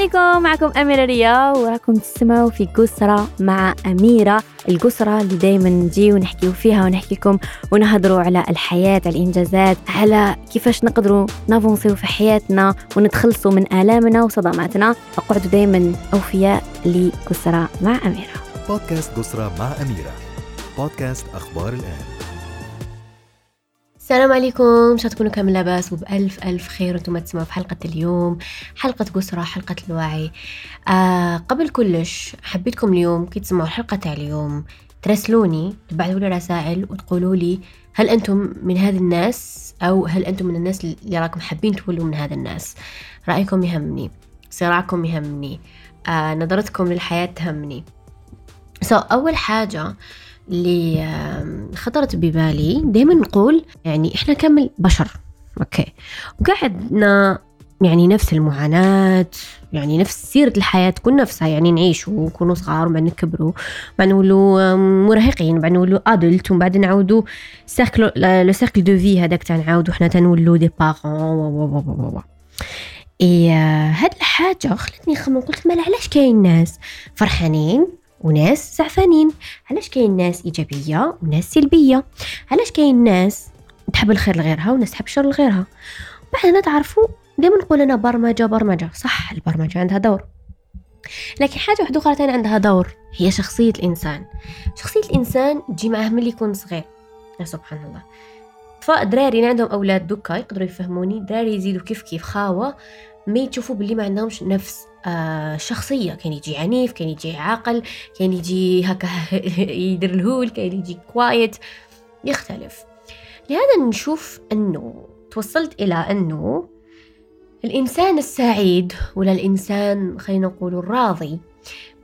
عليكم. معكم أميرة ريا وراكم تسمعوا في قسرة مع أميرة. القسرة اللي دايما نجي ونحكيو فيها ونحكيكم ونهضروا على الحياة على الإنجازات على كيفاش نقدروا نافونسيو في حياتنا ونتخلصوا من آلامنا وصدماتنا. فقعدوا دايما أوفياء لقسرة مع أميرة. بودكاست قسرة مع أميرة. بودكاست أخبار الآن. السلام عليكم. شو تكونوا كامل لاباس؟ وبألف ألف خير وأنتم تسمعوا في حلقة اليوم. حلقة قسرة حلقة الوعي. آه قبل كلش حبيتكم اليوم كي تسمعوا الحلقة تاع اليوم. ترسلوني تبعثوا لي رسائل وتقولوا لي هل أنتم من هذه الناس أو هل أنتم من الناس اللي راكم حابين تولوا من هذا الناس؟ رأيكم يهمني. صراعكم يهمني. آه نظرتكم للحياة تهمني. سو so, أول حاجة اللي خطرت ببالي. دائما نقول يعني إحنا كامل بشر. Okay. وقعدنا يعني نفس المعاناة يعني نفس سيرة الحياة تكون نفسها يعني نعيشوا ونكونوا صغار وبعد نكبروا. بعد نولوا مراهقين بعد نولوا adultes ومن بعد نعاودوا cercle le cercle de vie هذاك تاع نعاودوا حنا تنولوا des parents اي هاد الحاجة خلتني نخمم قلت مال علاش كاين ناس فرحانين؟ وناس زعفانين. علاش كاين ناس إيجابية وناس سلبية؟ علاش كاين ناس تحب الخير لغيرها وناس تحب الشر لغيرها؟ بعدنا تعرفوا دائما نقول أنا برمجة برمجة. صح البرمجة عندها دور. لكن حاجة واحدة أخرى تاني عندها دور هي شخصية الإنسان. شخصية الإنسان تجي معه من اللي يكون صغير. يا سبحان الله. فدراري عندهم أولاد دوكا يقدروا يفهموني. دراري يزيدوا كيف كيف خاوة. ما يشوفوا باللي ما عندهمش نفس. آه شخصية. كان يجي عنيف كان يجي عاقل كان يجي هكا يدير الهول كان يجي كوايت يختلف. لهذا نشوف أنه توصلت إلى أنه الإنسان السعيد ولا الإنسان خلينا نقول الراضي.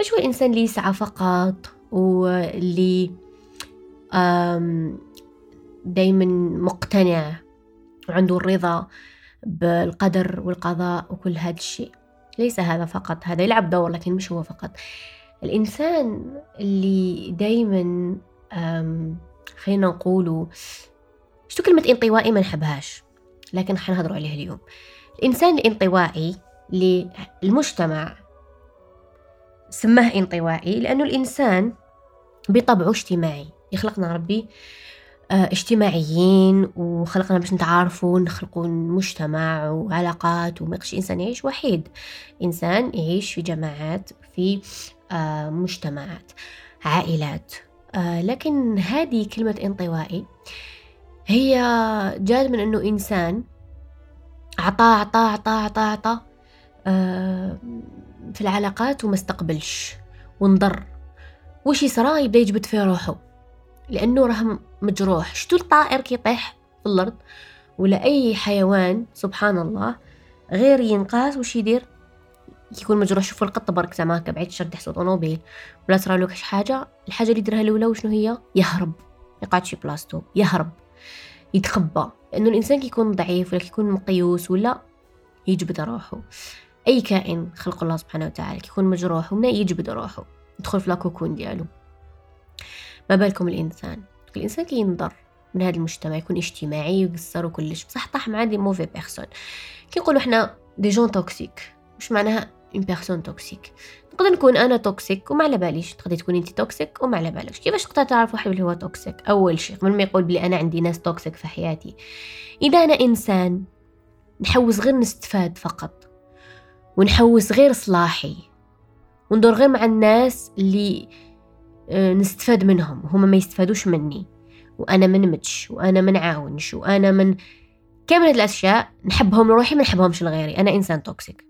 مش هو الإنسان اللي يسعى فقط واللي دايما مقتنع وعنده الرضا بالقدر والقضاء وكل هذا الشيء. ليس هذا فقط هذا يلعب دور لكن مش هو فقط. الإنسان اللي دايما خلينا نقوله شو كلمة انطوائي ما نحبهاش لكن حنهضروا عليها اليوم. الإنسان الانطوائي للمجتمع سماه انطوائي لأنه الإنسان بطبعه اجتماعي. يخلقنا ربي اجتماعيين وخلقنا باش نتعارفوا نخلقوا مجتمع وعلاقات وما إنسان يعيش وحيد. إنسان يعيش في جماعات في آه، مجتمعات عائلات. آه، لكن هذه كلمة انطوائي هي جات من أنه إنسان عطى عطى عطى عطى عطى في العلاقات وما استقبلش وانضر. وش يصرى؟ يبدأ يجبد في روحه. لأنه راه مجروح. شتو الطائر كيطيح في الأرض؟ ولا أي حيوان سبحان الله غير ينقاس وش يدير؟ يكون مجروح. شوفوا القط برك زعما هكا بعيد شد حسو طونوبيل ولا صرا له حاجة؟ الحاجة اللي يديرها الأولى وشنو هي؟ يهرب. يقعد شي بلاصتو يهرب. يتخبى. لأنه الإنسان كيكون ضعيف ولا كيكون مقيوس ولا يجبد روحه. أي كائن خلق الله سبحانه وتعالى كيكون مجروح ومنا يجبد روحه؟ يدخل في لاكوكون ديالو. ما بالكم الإنسان؟ الإنسان كي ينضر من هذا المجتمع يكون اجتماعي ويقصر وكلش بصح طاح مع des mauvaises personnes. كي نقولوا إحنا des gens toxiques مش معناها une personne toxique نقدر نكون أنا toxique وما على باليش. تقدري تكوني انت toxique وما على بالكش كيفاش تقدر تعرف واحد اللي هو toxique أول شيء قبل ما يقول بلي أنا عندي ناس toxiques في حياتي. إذا أنا إنسان نحوس غير نستفاد فقط. ونحوس غير صلاحي. وندور غير مع الناس اللي نستفاد منهم. هما ما يستفادوش مني. وأنا ما نمتش وأنا ما نعاونش وأنا من كامل هاد الأشياء نحبهم لروحي ما نحبهمش لغيري. أنا إنسان toxique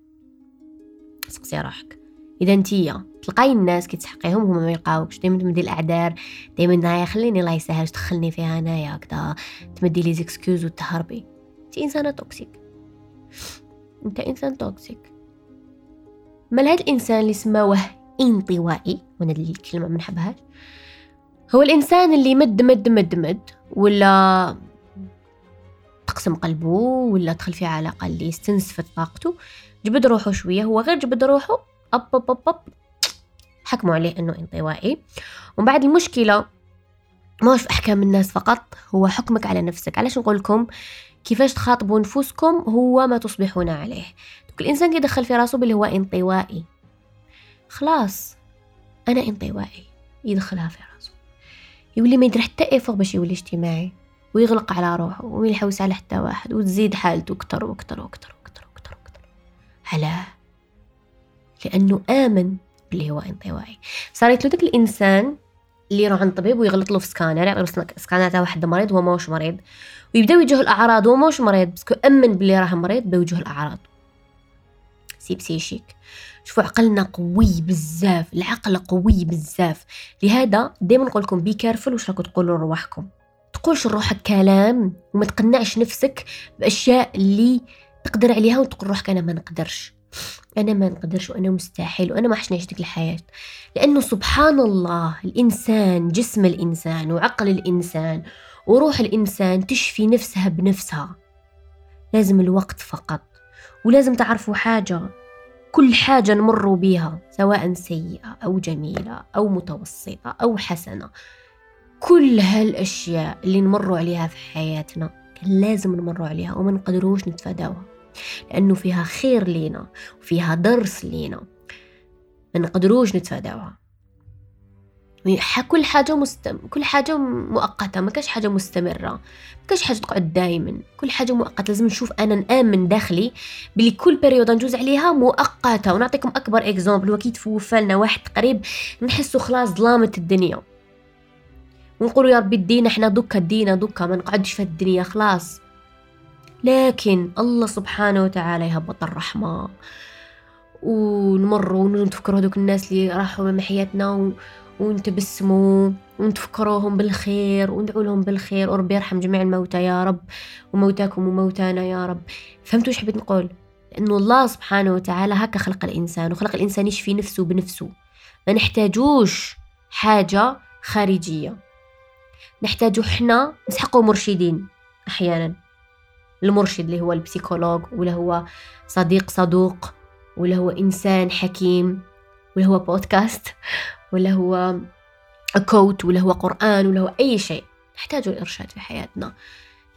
سقسي روحك. إذا انتيا تلقاي الناس كي تحقيهم هما ما يلقاوكش. دائما تمدي الأعذار. دائما خليني الله يسهل تدخلني فيها انايا كدا تمدي les excuses وتهربي. أنت إنسانة toxique أنت إنسان toxique مال هاد الإنسان اللي سماوه انطوائي وأنا الكلمة ما نحبهاش هو الإنسان اللي مد مد مد مد ولا تقسم قلبه ولا دخل في علاقة اللي استنسفت طاقته. جبد روحه شوية هو غير جبد روحه أب أب أب, أب. حكموا عليه أنه انطوائي. ومن بعد المشكلة ما في أحكام الناس فقط هو حكمك على نفسك. علاش نقول لكم؟ كيفاش تخاطبوا نفوسكم هو ما تصبحون عليه. كل انسان كيدخل في راسه باللي هو انطوائي. خلاص أنا انطوائي. يدخلها في راسه. يولي ما يدير حتى effort باش يولي اجتماعي ويغلق على روحه وما على حتى واحد وتزيد حالته أكتر وأكتر وأكتر وأكتر وأكتر وأكتر. علاه لأنه آمن باللي هو انطوائي. صارت له داك الإنسان اللي يروح عند طبيب ويغلط له في سكانر يعطي له سكانر تاع واحد مريض وهو ماهوش مريض. ويبدا يواجه الأعراض وهو ماهوش مريض. بس آمن باللي راه مريض بيواجه الأعراض. c'est psychique. شوفوا عقلنا قوي بزاف العقل قوي بزاف. لهذا دائما نقول لكم be careful واش راكم تقولوا لرواحكم. تقولش لروحك كلام وما تقنعش نفسك بأشياء اللي تقدر عليها وتقول روحك أنا ما نقدرش. أنا ما نقدرش وأنا مستحيل وأنا ما حش نعيش ديك الحياة. لأنه سبحان الله الإنسان جسم الإنسان وعقل الإنسان وروح الإنسان تشفي نفسها بنفسها. لازم الوقت فقط. ولازم تعرفوا حاجة كل حاجة نمر بها سواء سيئة أو جميلة أو متوسطة أو حسنة. كل هالأشياء اللي نمر عليها في حياتنا كان لازم نمر عليها وما نقدروش نتفاداوها. لأنه فيها خير لينا وفيها درس لينا ما نقدروش نتفاداوها. كل حاجة مستم... كل حاجة مؤقتة ما كاش حاجة مستمرة ما كاش حاجة تقعد دايما كل حاجة مؤقتة لازم نشوف أنا نآمن داخلي بلي كل période نجوز عليها مؤقتة. ونعطيكم أكبر exemple وكي توفى لنا واحد قريب نحسو خلاص ظلامت الدنيا. ونقولوا يا ربي دينا إحنا دوكا دينا دوكا ما نقعدش في الدنيا خلاص. لكن الله سبحانه وتعالى يهبط الرحمة. ونمر ونتفكروا هذوك الناس اللي راحوا من حياتنا. ونتبسموا ونتفكروهم بالخير وندعو لهم بالخير. وربي يرحم جميع الموتى يا رب وموتاكم وموتانا يا رب. فهمتوا إيش حبيت نقول؟ لأنه الله سبحانه وتعالى هكا خلق الإنسان وخلق الإنسان يشفي نفسه بنفسه. ما نحتاجوش حاجة خارجية. نحتاجو حنا نسحقوا مرشدين أحيانا. المرشد اللي هو ال psychologue ولا هو صديق صدوق ولا هو إنسان حكيم. ولا هو بودكاست ولا هو quote ولا هو قرآن ولا هو أي شيء. نحتاج الإرشاد في حياتنا.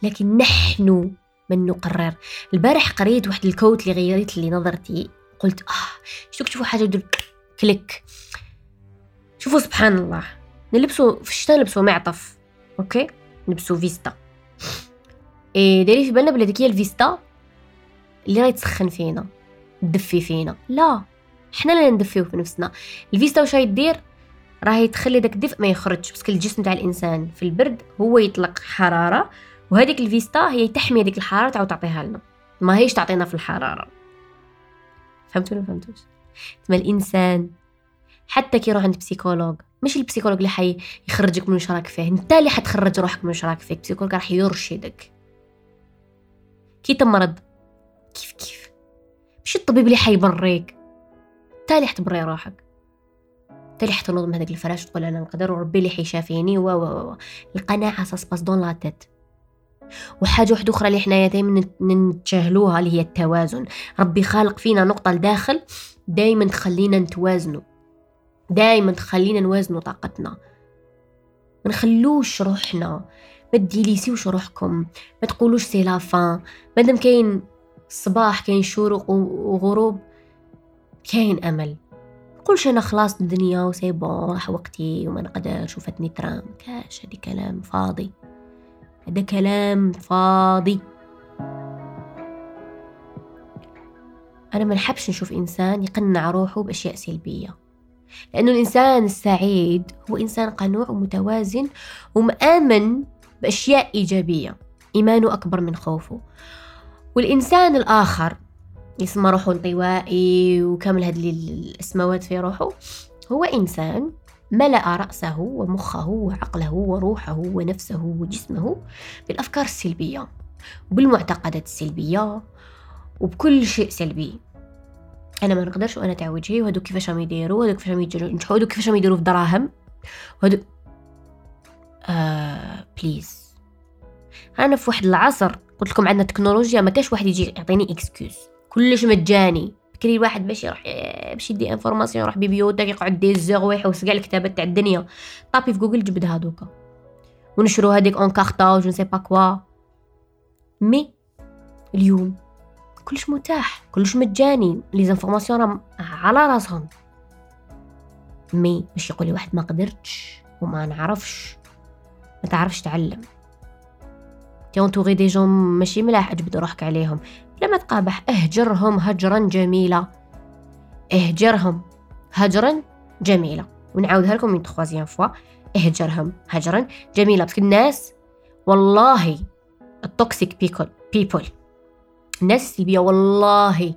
لكن نحن من نقرر. البارح قريت واحد ال quote اللي غيرت لي نظرتي. قلت آه شو تشوفوا حاجة clic. شوفوا سبحان الله. نلبسوا في الشتاء نلبسوا معطف. okay؟ نلبسوا فيستا. إيه دايرين في بالنا بلي هي الفيستا؟ اللي راهي تسخن فينا تدفي فينا. لا. حنا اللي ندفيو في نفسنا. الفيستا واش دير راهي تخلي داك الدفء ما يخرجش parce que الجسم تاع الإنسان في البرد هو يطلق حرارة وهذيك الفيستا هي تحمي هذيك الحرارة تعاود تعطيها لنا. ما هيش تعطينا في الحرارة. فهمتوا ولا فهمتوش؟ تما الإنسان حتى كي يروح عند psychologue مش ال psychologue اللي حي يخرجك من واش راك فيه انت اللي حتخرج روحك من واش راك فيه. ال psychologue راح يرشدك. كي تمرض كيف كيف؟ مش الطبيب اللي حيبريك. تالي حتبري روحك. تالي حتنوض من هذاك الفراش تقول أنا نقدر وربي اللي حيشافيني و و القناعة ça se passe dans la tête. وحاجة واحدة أخرى اللي حنايا دائما نتجاهلوها اللي هي التوازن. ربي خالق فينا نقطة لداخل دائما تخلينا نتوازنوا دائما تخلينا نوازنوا طاقتنا. ما نخلوش روحنا ما تديليسيوش روحكم ما تقولوش c'est la fin مادام كاين الصباح كاين شروق وغروب كاين أمل. قولش أنا خلاص الدنيا و c'est bon راح وقتي وما نقدرش وفاتني train. كاش هادي كلام فاضي. هذا كلام فاضي. أنا ما نحبش نشوف إنسان يقنع روحه بأشياء سلبية. لأنه الإنسان السعيد هو إنسان قنوع ومتوازن ومآمن بأشياء إيجابية. إيمانه أكبر من خوفه. والإنسان الآخر يسمى روحه انطوائي وكامل هذه الاسماوات في روحه. هو إنسان ملأ رأسه ومخه وعقله وروحه ونفسه وجسمه بالأفكار السلبية وبالمعتقدات السلبية وبكل شيء سلبي. أنا ما نقدرش وأنا تاع وجهي وهذوك كيفاش راهم يديروا؟ وهذوك كيفاش راهم ينجحوا وهذوك كيفاش راهم يديروا في دراهم وهذوك آه please أنا في واحد العصر قلت لكم عندنا تكنولوجيا ما كاش واحد يجي يعطيني excuse كلش مجاني. بكري الواحد باش يروح باش يدي information يروح bibliothèque يقعد des heures ويحوس كاع الكتابات تاع الدنيا. طابي في جوجل جبد هادوكا. ونشرو هذيك Encarta je sais pas quoi mais اليوم كلش متاح كلش مجاني. les informations على راسهم. mais باش يقول لي واحد ما قدرتش وما نعرفش. ما تعرفش تعلم. t'es entouré des gens ماشي ملاح اجبد روحك عليهم. لما تقابح اهجرهم هجرا جميلا اهجرهم هجرا جميلا ونعاودها لكم une troisième fois اهجرهم هجرا جميلا بس الناس والله ال toxic people people الناس السلبية والله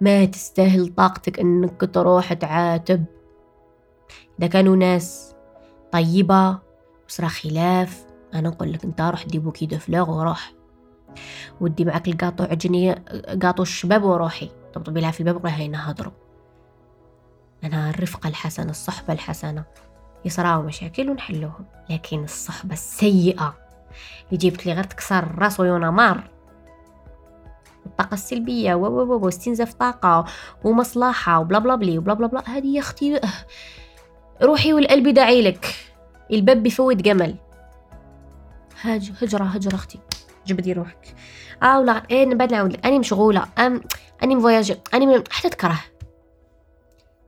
ما تستاهل طاقتك إنك تروح تعاتب. إذا كانوا ناس طيبة وصرا خلاف أنا نقول لك أنت روح دي bouquet de fleurs وروح. ودي معك القاطو عجني قاطو الشباب وروحي. طبطبي لها في الباب وراهي نهضروا على الرفقة الحسنة الصحبة الحسنة. يصراو مشاكل ونحلوهم لكن الصحبة السيئة. اللي جبت لي غير تكسر الراس مار. الطاقة السلبية و و و واستنزاف طاقة ومصلحة و bla bla bla و bla bla bla. هذه يا أختي. روحي والقلب داعي لك. الباب بيفوت جمل. هاج هجرة هجرة أختي. جبدي روحك. آه ولا إيه نبعد نعاود اني مشغولة أم اني مفواياجي اني م... حتى تكره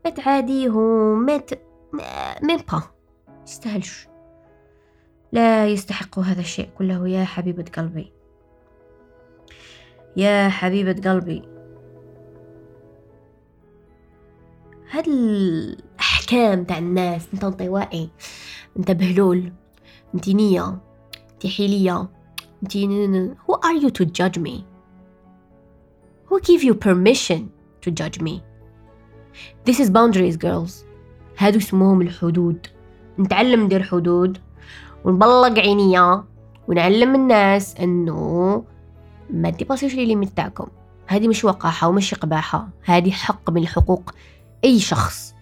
ما تعاديهم ما ت... مين با. يستاهلش. لا يستحق هذا الشيء كله. يا حبيبة قلبي. يا حبيبة قلبي. هاد الأحكام تاع الناس أنت أنطوائي أنت بهلول أنت نية أنت حيلية. Who are you to judge me? Who give you permission to judge me? This is boundaries girls. هادو اسمهم الحدود. نتعلم ندير حدود ونبلغ عينيا ونعلم الناس إنه ما تباسيوش لي ليميت تاعكم. هذه مش وقاحة ومش قباحة. هذه حق من حقوق أي شخص.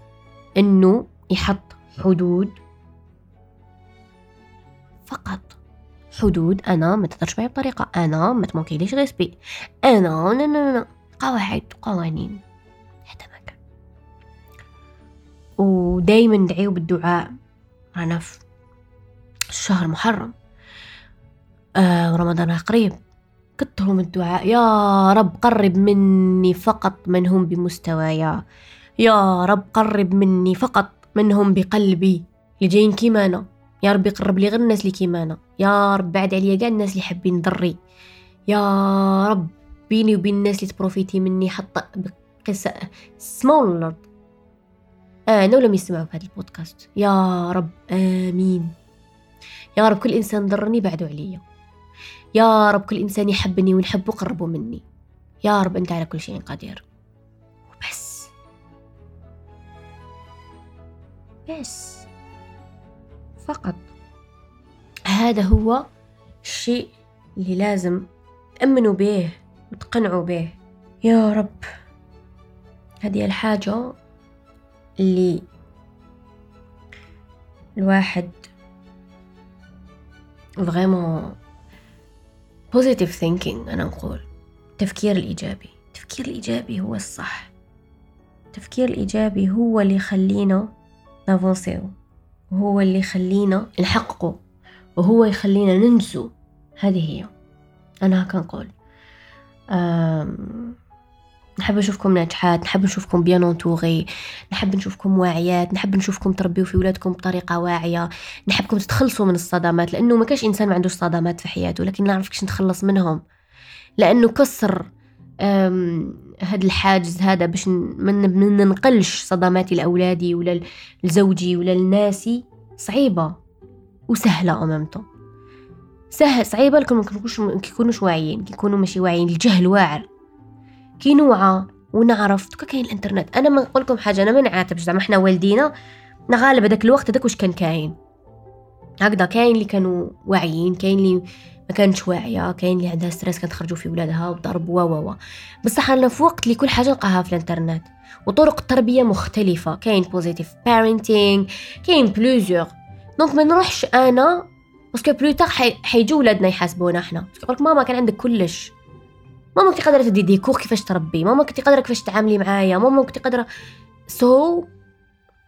إنه يحط حدود فقط. حدود أنا ما تقدرش معي بطريقة أنا ما تموكيليش غيسبي أنا نا نا نا قواعد قوانين. هذا ما كان ودايما ندعيو بالدعاء. رانا في الشهر محرم. آه ورمضان قريب. كثروا من الدعاء. يا رب قرب مني فقط من هم بمستوايا. يا رب قرب مني فقط من هم بقلبي. جايين كيما أنا يا رب يقرب لي غير الناس اللي كيما أنا يا رب بعد عليا كاع الناس اللي حابين ضري. يا رب بيني وبين الناس اللي تبروفيتي مني حتى بقصة السماء الأرض أنا ولا يسمعوا في هذا البودكاست. يا رب آمين. يا رب كل إنسان ضرني بعدوا عليا. يا رب كل إنسان يحبني ونحبه قربوا مني. يا رب أنت على كل شيء قدير وبس. بس. فقط. هذا هو الشيء اللي لازم تأمنوا به وتقنعوا به. يا رب. هذه الحاجة اللي الواحد vraiment positive thinking أنا نقول. التفكير الإيجابي. التفكير الإيجابي هو الصح. التفكير الإيجابي هو اللي يخلينا نافونسيو. وهو اللي يخلينا نحققه وهو يخلينا ننسو هذه هي. أنا هكا نقول نحب نشوفكم ناجحات نحب نشوفكم بيان انتوغي نحب نشوفكم واعيات نحب نشوفكم تربيو في ولادكم بطريقة واعية. نحبكم تتخلصوا من الصدمات لأنه ما كاش إنسان ما عندوش صدمات في حياته لكن نعرف كيش نتخلص منهم. لأنه كسر هذا الحاجز هذا باش ما ننقلش صدماتي لأولادي ولا لزوجي ولا لناسي صعيبة وسهلة امامته سهل صعيبة لكن ما كيكونوش واعيين كيكونوا ماشي واعيين الجهل واعر. كي نوعى ونعرف دوكا كاين الإنترنت. أنا ما نقول لكم حاجة أنا ما نعاتبش زعما حنا والدينا غالب هذاك الوقت هذاك واش كان كاين. هكذا كاين اللي كانوا واعيين كاين اللي ما كانتش واعيه كاين اللي عندها stress كانت تخرجوا في ولادها وضرب و و بصح أنا في وقت اللي كل حاجة نلقاها في الإنترنت. وطرق التربية مختلفة. كاين positive parenting كاين plusieurs donc ما نروحش أنا parce que plus tard حيجوا ولادنا يحاسبونا يقول لك ماما كان عندك كلش. ماما كنتي قادرة تدي des cours كيفاش تربي. ماما كنتي قادرة كيفاش تعاملي معايا. ماما كنتي قادرة. So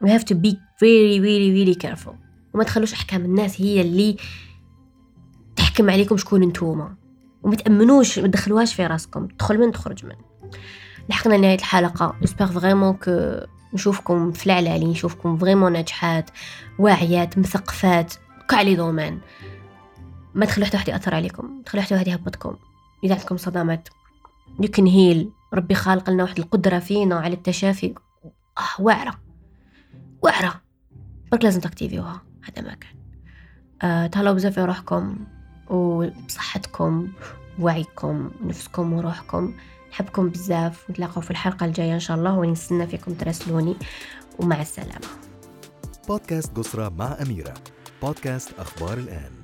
we have to be very really really careful. وما تخلوش أحكام الناس هي اللي تحكم عليكم شكون نتوما. وما تامنوش ما تدخلوهاش في راسكم. تدخل من تخرج من. لحقنا نهايه الحلقة. j'espère vraiment que نشوفكم في العلالي نشوفكم vraiment ناجحات واعيات مثقفات كاع les domaines. ما تخلوا حتى واحد يأثر عليكم. تخلوا حتى واحد يهبطكم. إذا عندكم صدمات يمكن heal ربي خالق لنا واحد القدرة فينا على التشافي. آه واعرة. واعرة. برك لازم تاكتيفيوها هذا ما كان. آه تهلاو بزاف في روحكم. وبصحتكم ووعيكم ونفسكم وروحكم. نحبكم بزاف ونتلاقاو في الحلقة الجاية إن شاء الله ونستنى فيكم تراسلوني. ومع السلامة. بودكاست قصرى مع أميرة. بودكاست أخبار الآن.